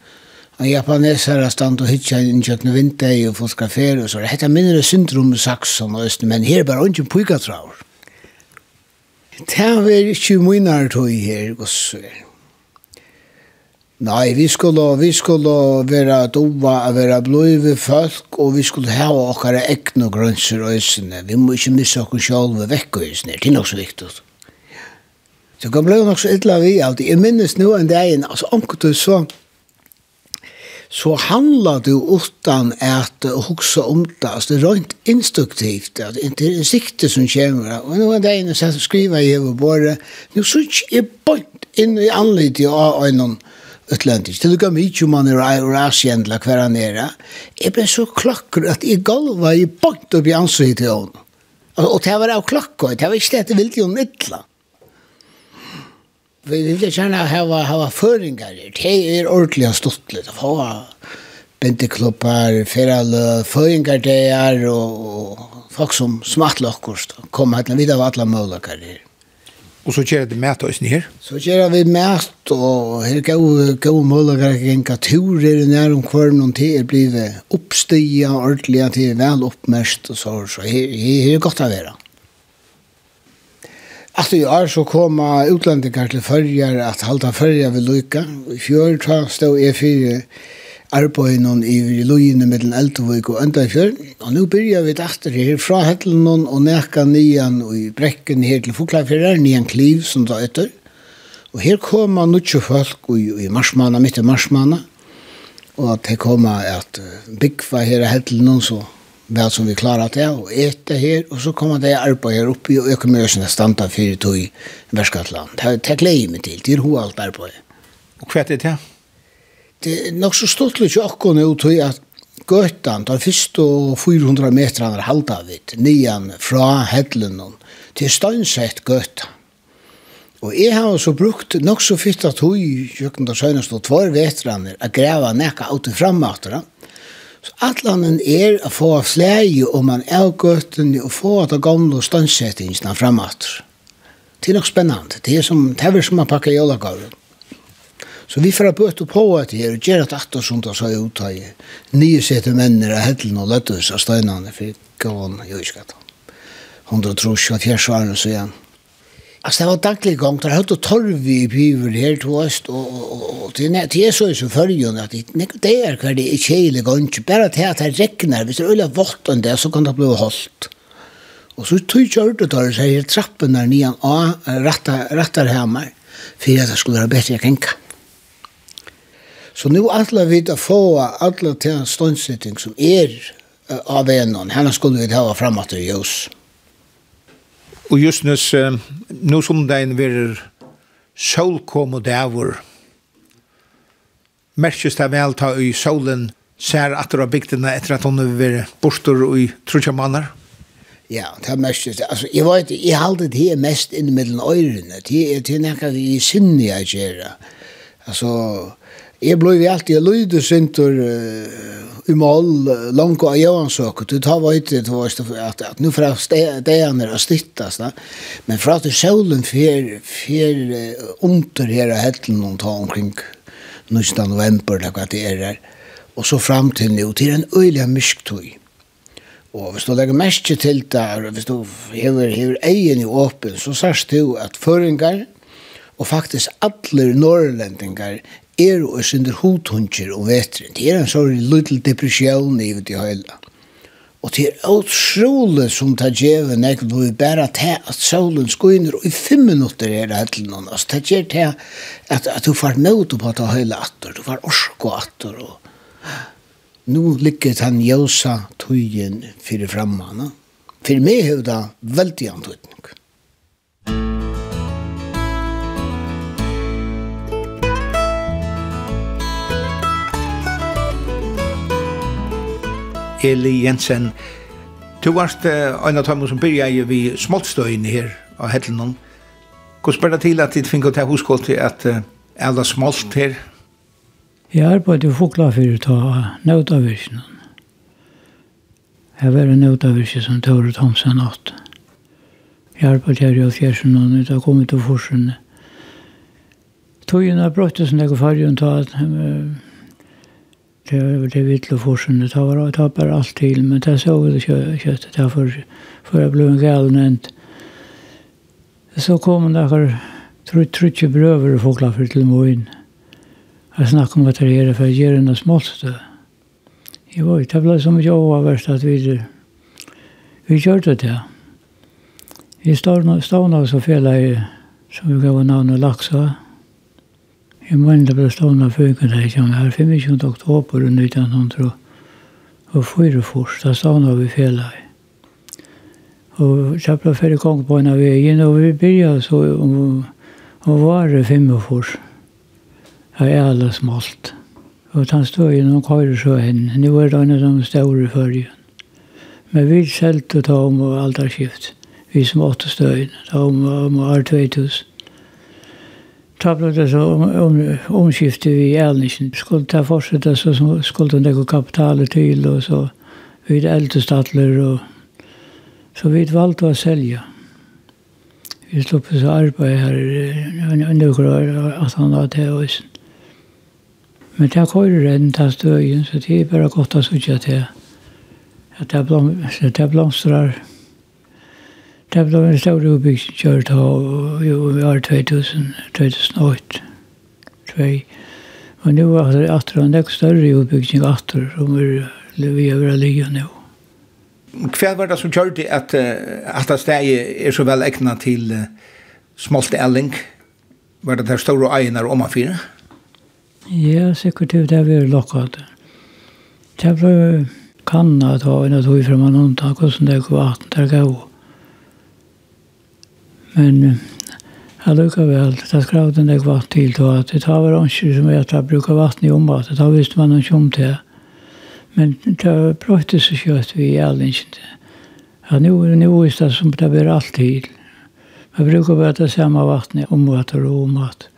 en japaneser er stand og hitja inn kjøkken vinteg og fotografer og så er heter mindre syndrom i Saxon og Østen, men her er bare ikke traur. Det er ikke munar tog her, gosser. Nei, vi skulle, vi skulle være dova, være bløyve folk, og vi skulle ha okkara egne grønser og øsene. Vi må ikke missa okkar sjálve vekk og øsene, det er nok så viktig. Så kan blei nok så ytla vi alltid. det. Jeg minnes nå en dag, altså omkut du så, så handla du utan at hugsa om det, altså det er rent instruktivt, at det er en sikte som kommer. Og nå en dag, så skriver jeg over båret, nå så ikke jeg bort inn i anlitid av øynene, utlendisk. Til lukka mykje man er og asjendla hver han er. Jeg ble så klokker at jeg galva i bort opp i ansvaret til henne. Og det var av klakka, det var ikke det at jeg ville jo nytla. Vi vil gjerne hava, hava føringar, det er ordentlig og litt. det var bindeklubbar, feralø, føringar det er, og, og folk som smattlokkost, kom hit, vi var alle mølakar her. Og så kjører det mæt oss snir? Så kjører vi mæt, og her er gode, gode målager ikke enka turer nær om hver noen tid er blivet oppstia, ordentlig, at er vel oppmest, og så, så her, her er godt å være. Att i år så koma utlänningar till följar att halda följa vid lycka. I fjör stå E4 arbeid noen i lojene med den Eltevøk og Øndafjør. Og nå begynner vi etter her fra Hettelen og nækka nyan og i brekken her til Foklafjører, nyan Kliv som da etter. Og her kommer noe folk i, i marsmana, midt i marsmana. Og at det kommer at byggva her i Hettelen så vel som vi klarer det, og etter her, og så kommer det arbeid her oppi, og øker med oss standa fyrir tog i Verskatland. Det er gleder meg til, det er ho alt arbeid. Og hva er det til? det er nok så stort litt jo akkurat nå til at Gøtan, den første 400 meterne er halda vidt, nian fra hedlen til steinsett Gøtan. Og jeg har så brukt nok så fyrt at hun i kjøkken der søgnest og tvær vetraner at greva nekka ut i fremmøtere. Så atlanen er å få flæge om man er gøttene og få at det gamle stønnsettingene fremmøtere. Det er nok spennende. Det er som tever som man pakker i jolagavren. Så vi får bøte på at her, og gjør at atter som det sa jeg av nye sette mennene av heddelen og løttes av steinene, for ikke han jo ikke at han. Hundra trus og fjersvaren så igjen. Altså, det var daglig gang, der hadde torv i piver her til oss, og, og, og til, til jeg så i så følgen, at det er hver det er kjele gang, bare til at det regner, hvis det er øyla vått enn det, så kan det bli holdt. Og så tog kjørte der så er trappen der nian av rattarhammer, for at det skulle være bedre krenka. Mm. Så nu alla vi å få alla til en ståndsättning som är av en Henne skulle vi ha framåt i ljus. Og just nu, nå som det er en solkom og dævor, merkes det vel ta i solen ser at det denne etter at hun har vært borster og i trutja mannar? Ja, det merkes det. Altså, jeg vet, jeg halte det her mest inni mellom øyrene. Det er til nekka vi i sinne jeg gjør. Altså, Jeg ble vi alltid lydig syntur i mål langt av Johansøk. Du tar var ikke til oss at, at nå fra degene er stittas. Da. Men fra til sjølen fer, fer under her av hettelen og ta omkring 19. november, det er det er her. Og så fram til nå, til en øyelig mysktøy. Og hvis du legger mest til det, hvis du hever, hever egen i åpen, så sørst du at føringar, og faktisk alle norrlendingar er og synder hotunger og vetren. Det er en sånn liten depresjon i det hele. Og det er utrolig som tar djeve nek, hvor vi bare tar at solen skoiner, og i fem minutter er det helt noen. Altså, det gjør det at, at du får nødt på å ta hele atter, du får orske atter, og nå ligger den jøsa tøyen fyrir framman. for meg er det veldig antydning. Eli Jensen. Du varst uh, en av tøymen som byrja vi smoltstøyene her av Hedlenon. Hvor spør det til at ditt finner til huskål til at uh, alle smolt her? Jeg arbeidde jo fokla for å ta nødavirkene. Jeg var en nødavirke som Tore Thomsen natt. Jeg arbeidde her i fjersen og da kom jeg til forsene. Togene brøttes når jeg var ferdig tatt det var det vill forsen det var att tappar allt till men det såg det köttet därför för jag blev en gal galen så kom det här tror trutje bröver och fåglar för till moin jag snackade om att det är för en smått. jag var det blev som jag var värst att vi vi körde det Vi stod nå så fel som vi gav navnet Laxa. Jeg mener det ble stående føkken her, som er 25. oktober 1904, da stående vi fjellet. Og jeg ble ferdig gang på en av veien, og vi begynte så å være 45. Jeg er alle smalt. Og han stod i noen køyre så hen. Nå var det en av de store følgen. Men vi selv ta om og alt har. Vi som åtte støyene, ta om og er 2000 ta blev det så om, om, omskifte vi Älnischen. Skulle ta fortsätta så som skulle den gå kapitalet till och så vid äldrestatler och så vi valde att sälja. Vi slapp så arbete här några att han hade det och Men det har redan ta stöjen så det är bara gott att sitta till. Att det blomstrar Det ble en stor utbygging kjørt av i år 2000, 2008. Og nå er det atter en nekst større utbygging atter som er vi er over lige nå. Hva var det som gjør det at, at det stedet er så vel egnet til smolt elling? Var det der store eierne om man fyrer? Ja, sikkert det er vi lokket. Det ble kanna ta en av tog fra man omtak hvordan det var at det gav. Men jeg lukker vel, det skrev den där kvart til, då at det har varit onkyr som jag tar bruker vatten i ombatet. Det har visst man en kjom det. Men det brötte så kjøtt vi i all inte. Ja, nu, nu är det som det blir alltid. Man brukar bara ta samma vatten i ombatet och ombatet.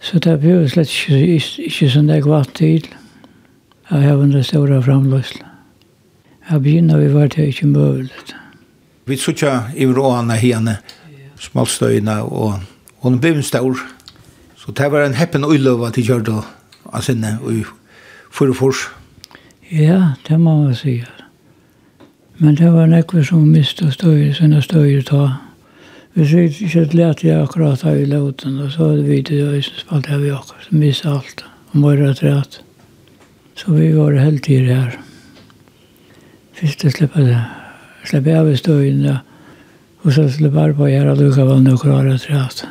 Så det blir slett ikke, ikke sånn det var til. Jeg har en stora framløsla. Jeg begynner vi var til ikke mulig vi sutja i råana hene, smalstøyna, og hon blev en stor. Så det var en heppen uiløva til Gjørda, av sinne og i Furufors. Ja, det må man si Men det var nekve som mistet støy, sina støy ta. Vi sier ikke at lærte jeg akkurat av i låten, og så hadde vi det, og så spalte jeg vi akkurat, miste alt, og mora rett Så vi var heldige her. Fyrst å slippe det her slapp av i støyene, og så slapp på her og lukket vel noen klare træt.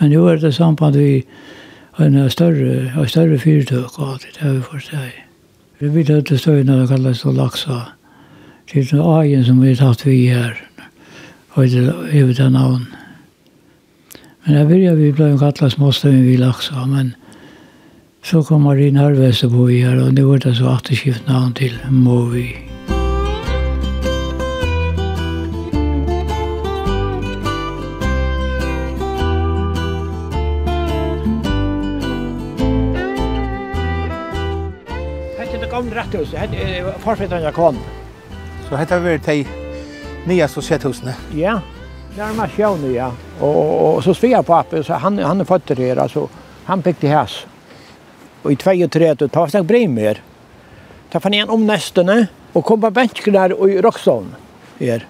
Men jo er det samband vi en større, en større fyrtøk og alt det har vi forstått. Vi vet at det støyene det kalles så laksa, til den agen som vi har tatt vi her, og det er jo den navn. Men jeg började vi blev kallas måste vi laksa, men så kom Marin Harvest och bo här och nu var det så att det skiftade namn till Movi. retthuset, hette jeg kom. Så hette vært de nya societhusene? Ja, det er mest sjøvne, ja. Og, og og så svea pappa, så han, han er føtter her, altså, han bygde hæs. Og i 2-3, det var snakk brimer. Ta fann igjen om nestene, og kom på bensken der i Roksholm her.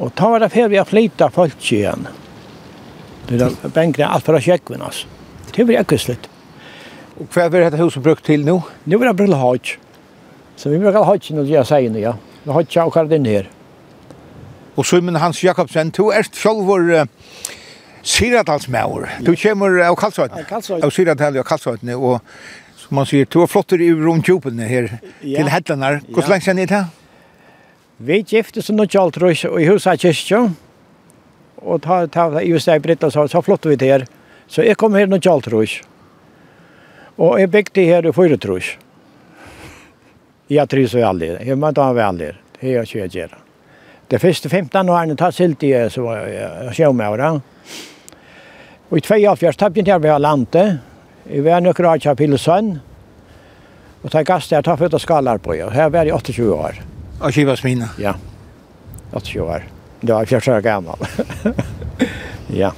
Og ta var det fer vi har flytta folk igjen. Det er bensken alt for fra kjøkken, altså. Det var ekkert slutt. Og hva er dette huset brukt til nå? Nå er det brukt til Så vi brukar ha ikke noe jeg sier nå, ja. Vi har ikke akkurat inn her. Og Simon Hans Jakobsen, du er selv vår Syradalsmauer. Du kommer av Kalsøyden. Av Kalsøyden. Av Syradal og Kalsøyden. Og som man sier, du er flottere i romkjopene her ja. til Hedlanar. ja. lenge siden er det? Vi gifte giftes nok alt røys i huset kyrkja. Og ta, ta, i huset i Britta så, så flott vi til her. Så jeg kom her nok alt røys. Og jeg bygde her i Fyretrøys. Jag trivs väl Jag mår inte väl där. Det är jag gör. De första 15 åren tar silt i så var jag sjömävra. Och i 2,5 tappade jag vi landet. Jag var nog rakt av Pilsön. Och tar gast där, tar fötta skallar på. Jag här var jag 28 år. Och kivas mina? Ja. 28 år. Det var fjärde år gammal. ja.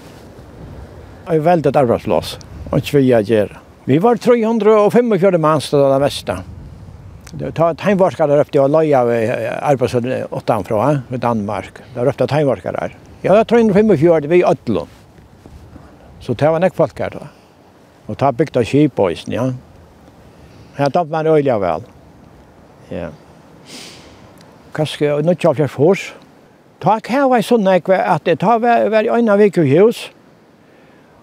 Jag är väldigt arbetslös. Och inte vill jag. Vi var 345 mans då det mesta. Ta teimvarskare røpte og løy av arbeidsødene utenfra, ved Danmark. Da røpte teimvarskare her. Ja, det tror 345, vi i Ødlund. Så det var nek folk her da. Og ta bygd av kjipøysen, ja. Her damt man øyla vel. Ja. Kanskje, nå tja fjert fors. Ta kjava var sånn nek, at det tar var i øyna vik i hus.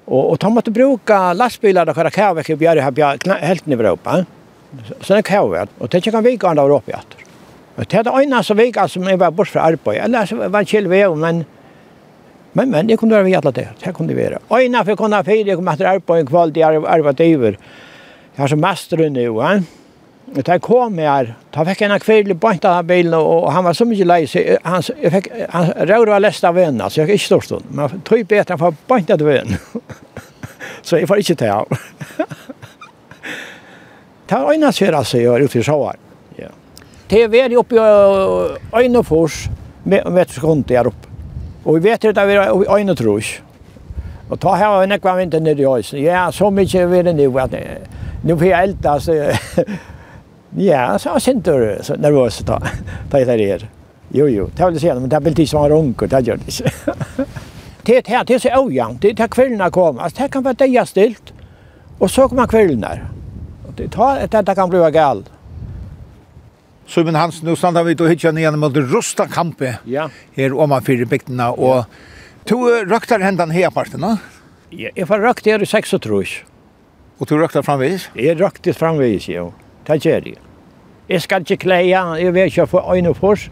Og, og ta måtte bruka lastbilar og kjava kjær kjava kjava kjava kjava kjava kjava kjava kjava kjava Så det kan være. Og det kan vi ikke andre oppe etter. Det er det ene som vi ikke som jeg var bort fra arbeid. Eller så var det kjelve, men Men men det kunde vara vi alla det. Det kunde vi vara. Oj, när för kunna för det kom att arbeta en kväll där arbeta över. Jag har så mästare nu, va. Det här kom jag, Ta fick en kväll på inte bilen och han var så mycket lei, så han jag fick han rådde var lästa vänner så jag inte stort stund. Men tog bättre för på inte vän. Så jag får inte ta. Ta øyna ser altså jeg er ute i sjåar. Ja. Det er veri oppi øynefors med vetskund der oppe. Og vi vet at det er øynetrus. Og ta her og nekva vinter nere i høysen. Ja, så mykje er det nu at nu får jeg elda, så ja, så er sinter så nervøs ta, ta i det her. Jo, jo, det vil jeg si, men det er vel de som har unge, det gjør det ikke. Det er det er så avjant, det er kveldene kommer, altså det kan være det jeg stilt, og så kommer kveldene det tar det kan bli gal. Så men Hansen nu stannar vi då hittar ner mot Rusta kampe. Ja. Här om man för bygderna och to röktar händan här parten, va? Ja, jag får rökt här i 6 och trus. Och to röktar framvis? Jag röktar framvis, jo. Det gör det. Jeg ska ikke kleia, jeg vet ikke for øyne fors.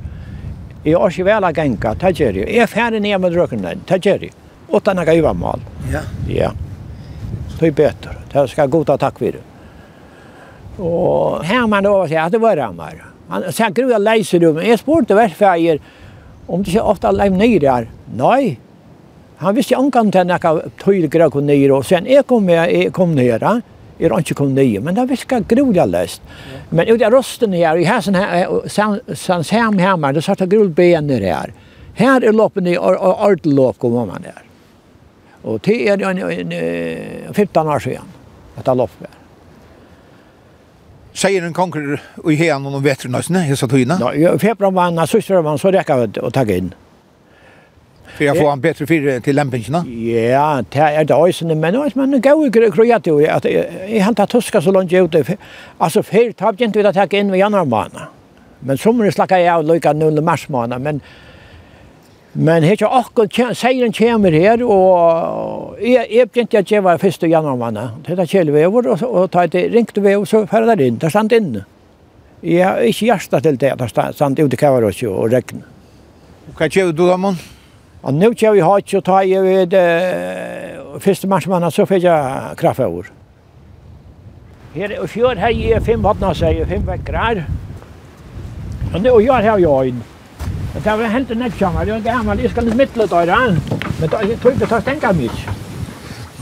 Jeg har ikke vel att genka, det gör jeg. Jeg er ferdig ner med röken det det jeg. Utan jeg naga mal. Ja. Ja. Det er bedre. Det ska goda takk for det. Og her man da säger att det var ramar. Han sa gru jeg leiser du, men jeg spurte värfärger om det ikke ofte läm ner där. Nei, Han visste ikke om det några tøyre grøk og ner og sen jeg kom med jeg kom ner där. Jag har inte kommit ner, men det viskar groliga läst. Men ut av rosten her, i her sen her, sen hem hemma, det satt grol ben ner her. Her er loppen i artlop kommer man där. Og det er en, en, en 15 år siden, att det loppet säger en konkur i hen och vet du nästan hur tyna. Ja, i februar var han syster var så räcker det att ta in. För jag får en bättre fyra till lämpingarna. Ja, det är det också men nu är man gå i kreat ju att i han tar tuska så långt ut. Alltså för tar jag vi att ta in i januari månad. Men sommaren slackar jag och lyckas nu i mars månad men Men hekk jeg akkur, seiren kommer her, og jeg, jeg begynte at jeg var første januarmanna. Det er kjelvever, og, og ta et ringt vever, så færre der inn, der stand inne. Ja, har ikke hjertet til det, der stand ute kvar og, og regn. Hva kjever du da, mann? Og nå kjever jeg hatt, så tar jeg ved uh, første marsmanna, så fikk jeg kraft over. Her i fjør har jeg fem vattnet seg, fem vekker her. Og nå gjør jeg jo øyne. Det var helt nett jammer, det var gammel, jeg skal litt mittle døyre, men jeg tror ikke det tar stenka mye.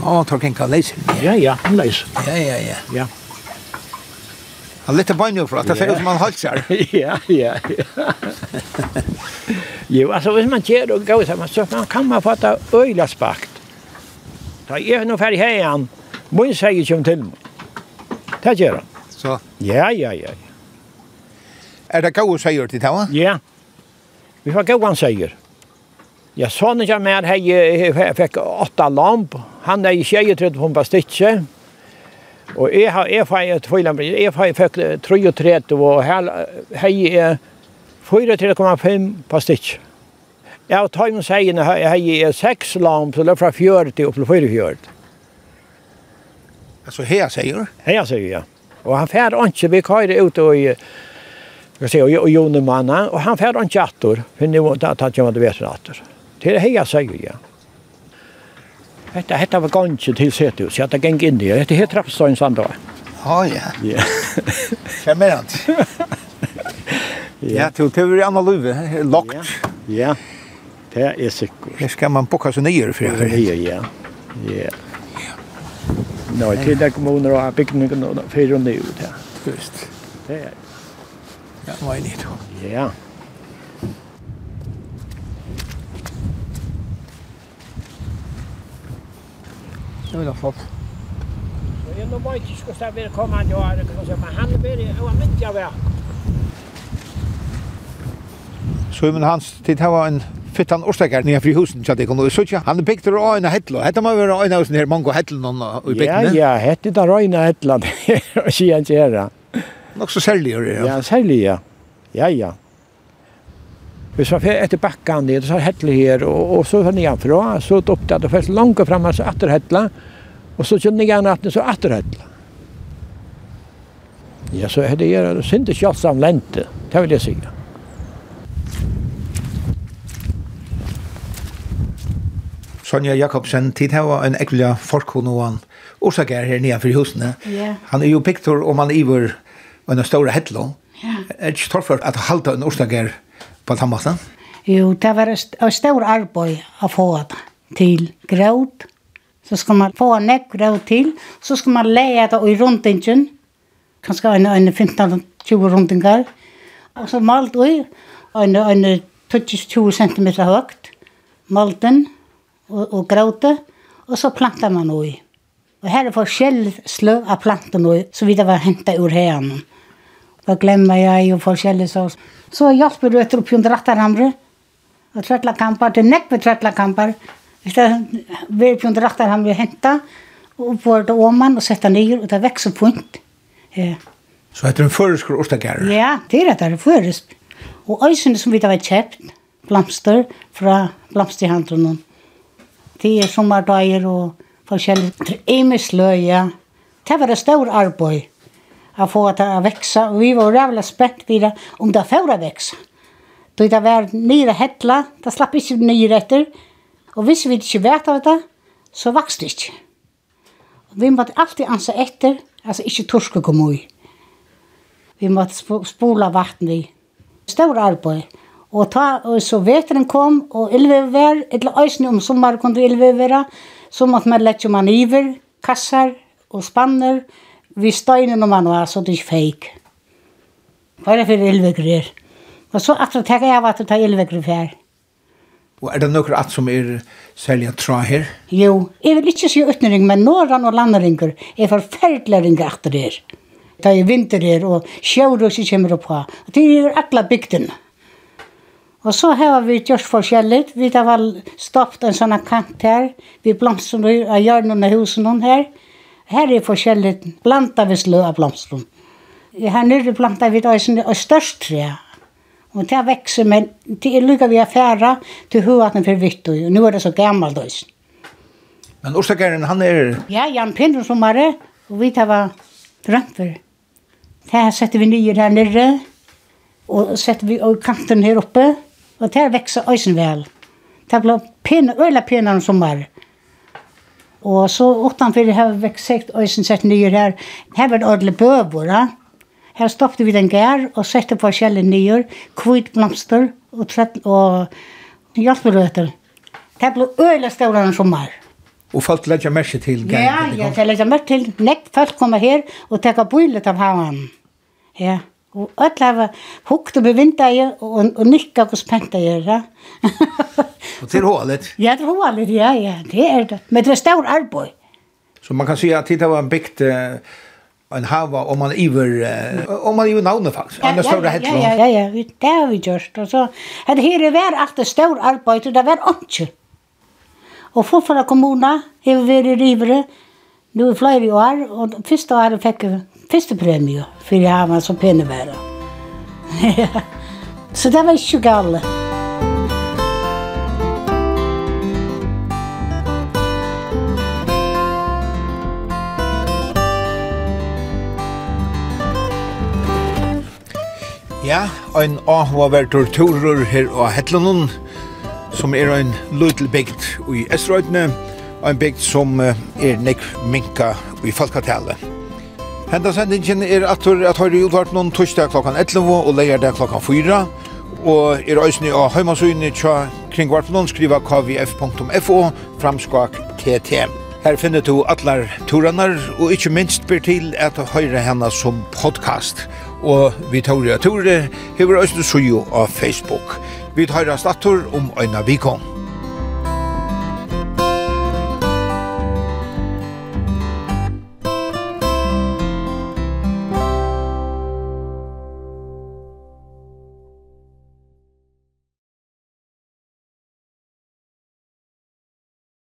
Å, tar stenka leis. Ja, ja, han leis. Ja, ja, ja. Ja. Han lette banjo for at det ser ut som han holdt seg. Ja, ja, ja. Jo, altså hvis man kjer og går sammen, så man kan man fatta øyla spakt. Da er nå ferdig her igjen, må jeg sier ikke om til meg. Det kjer han. Så? Ja, ja, ja. Er det gode seier til det, va? Ja. Vi får gåan säger. Ja, sonen jag med här fick åtta lamp. Han är i tjejer trött på en pastiche. Och jag har jag får ett fylan blir. Jag får fick 33 och här hej är 4,5 pastiche. Jag har tagit säger sägen hej är 6 lamp så det från 40 upp till 44. Alltså här säger. Här säger jag. Och han färd inte vi kör ut och i Jag säger och Jon Manna och han färd en chattor. Hur nu att att jag inte vet rätt. Det är heja säger jag. Detta hetta var ganska till sett ut. Så att det gick in det. Det heter trappstången sandra. Ja ja. Ja. Fem. Ja, till till i andra luve, lockt. Ja. Det är säkert. Det ska man pocka sig ner för det. Ja, ja. Ja. Nej, till det kommuner och byggnaden för nu där. Just. Det är Ja, var inne i det. Ja. Det vill jag fått. Jag nog bara inte skulle vilja komma en dag, men han blir ju oavmynt jag var. Så men hans tid här var en fittan orsakar nere fri husen så det kunde så tjå han bygde då en hella hetta må vara en husen her mango hella og i bygden Ja ja hetta ta reina hella og sjá ein Nok så særlig gjør det, ja. Ja, særlig, ja. Ja, ja. Hvis man fer etter bakkan ned, så er hettle her, og, og så er fra, så er det og først langt frem, så atter hettle, og så kjønner jeg natten, så atter hettle. Ja, så er det gjør, det synes ikke alt sammen lente, det vil jeg si. Sonja Jakobsen, tid her var en ekvelig forkon og han orsaker her nede for husene. Yeah. Han er jo piktor, og man iver og en stor hetlo. Ja. Er det ikke torført at halta en årsdager på tannmassen? Jo, det var en stor arbeid å få det til grøt. Så skal man få nekk grøt til, så skal man leie det i rundingen, kanskje en, en 15-20 rundinger, og så malt vi en, en 20 cm høyt, malten og, og gråte, og så planter man vi. Og her er forskjellige slø av planten så vidt det var hentet ur henen. Da glemmer jeg jo forskjellig så. Så hjälper du etter opp under rattarhamre. og trettla trøtlakamper, det er nekk med trettla trøtlakamper, hvis det er opp under rattarhamre hentet, og på det åman og sette nyer, og det vekser punkt. Ja. Så heter det en føresk og ostagærer? Ja, det er det, det er føresk. Og øysene som vi da var kjøpt, blomster fra blomsterhandelen. Det er sommerdager og forskjellige. Det er mye sløye. Det var et stort arbeid att få det att växa. Och vi var jävla spänt vid det om det får att växa. Då det var nere hettla, det slapp inte nya rätter. Och visst vi inte vet av det, så växte det inte. Och vi måste alltid ansa efter, alltså inte torska komma i. Vi måste spola vatten i. Stor arbete. Og ta, og så veteren kom, og Ylve var, eller øysene om sommer kunne Ylve være, så måtte man lette man iver, kassar og spanner, vi steinen om man var, så det ikke feik. Hva er det for elvegrer? Og så akkurat tenker jeg at det tar elvegrer for Og er det noe at som er særlig at tra her? Jo, jeg vil ikke si utnering, men Norran og landeringer er forferdelige ringer etter det her. Det er vinter her, og sjøer og så kommer opp her. Det er alle bygdene. Og så har vi gjort forskjellig. Vi har stoppet en sånn kant her. Vi blomster av hjørnene av husene her. Her er forskjellig blanda vi slø av blomstrum. Her nere blanda vi da i størst tre. Og det vekser, men det er lykka vi er færa til høyaten for vitt, og nå er det så gammalt også. Men Orsakeren, han er... Ja, Jan Pindrum som er det, og vi tar var drømper. Det setter vi nye her nere, og setter vi og kanten her oppe, og det vekser øysen vel. Det blir pene, øyla pene som er det. Og så utanfor har vi vekst øysen sett nye her. Her var det ordentlig bøver, ja. Her stoppte vi den gær og sette forskjellige nye, kvitt blomster og, trett, og hjelperøter. Det ble øyla større enn sommer. Og folk legger merke til gær? Ja, ja, jeg legger merke til. Nekt folk kommer her og tar bøylet av havan. Ja. Og alle har hukt og bevinda ég og, og nikka og spenta ég, ja. og til hålet? Ja, til hålet, ja, ja, det er det. Men det er stor arbeid. Så man kan si at det var en uh, en hava om man iver uh, om man iver navnet faktisk. Ja, ja, ja, ja, ja, ja, det har vi gjort. Og så, det her er vært alt det stor arbeid, og det var ikke. Og forfra kommuna, har vi vært i rivere, nu i flere år, og første året fikk vi første premie, for jeg har så pene være. så det var ikke gale. Ja, ein áhugavertur túrur her á Hellunum, som er ein lítil bygd i Estrøytne, ein bygd som er nekk minka i folketallet. Henda sendingen er atur at høyre utvart noen torsdag klokkan 11 og leierdag klokkan 4. Og er òsni og heimasugni tja kringvart noen skriva kvf.fo framskak tt. Her finner du atlar turanar og ikkje minst ber til at høyre henne som podcast. Og vi tåre at tåre hever òsni suju av Facebook. Vi tar rast atur om øyna vikong.